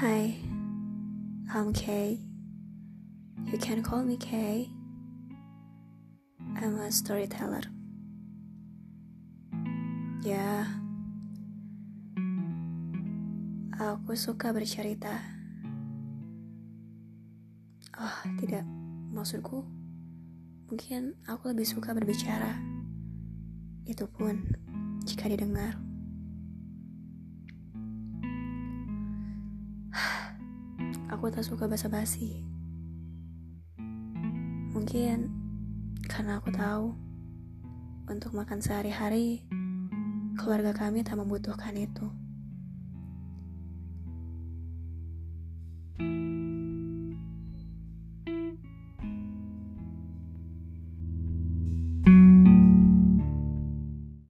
Hi, I'm Kay. You can call me Kay. I'm a storyteller. Ya, aku suka bercerita. Oh, tidak, maksudku mungkin aku lebih suka berbicara. Itu pun jika didengar. Aku tak suka basa-basi. Mungkin karena aku tahu untuk makan sehari-hari keluarga kami tak membutuhkan itu.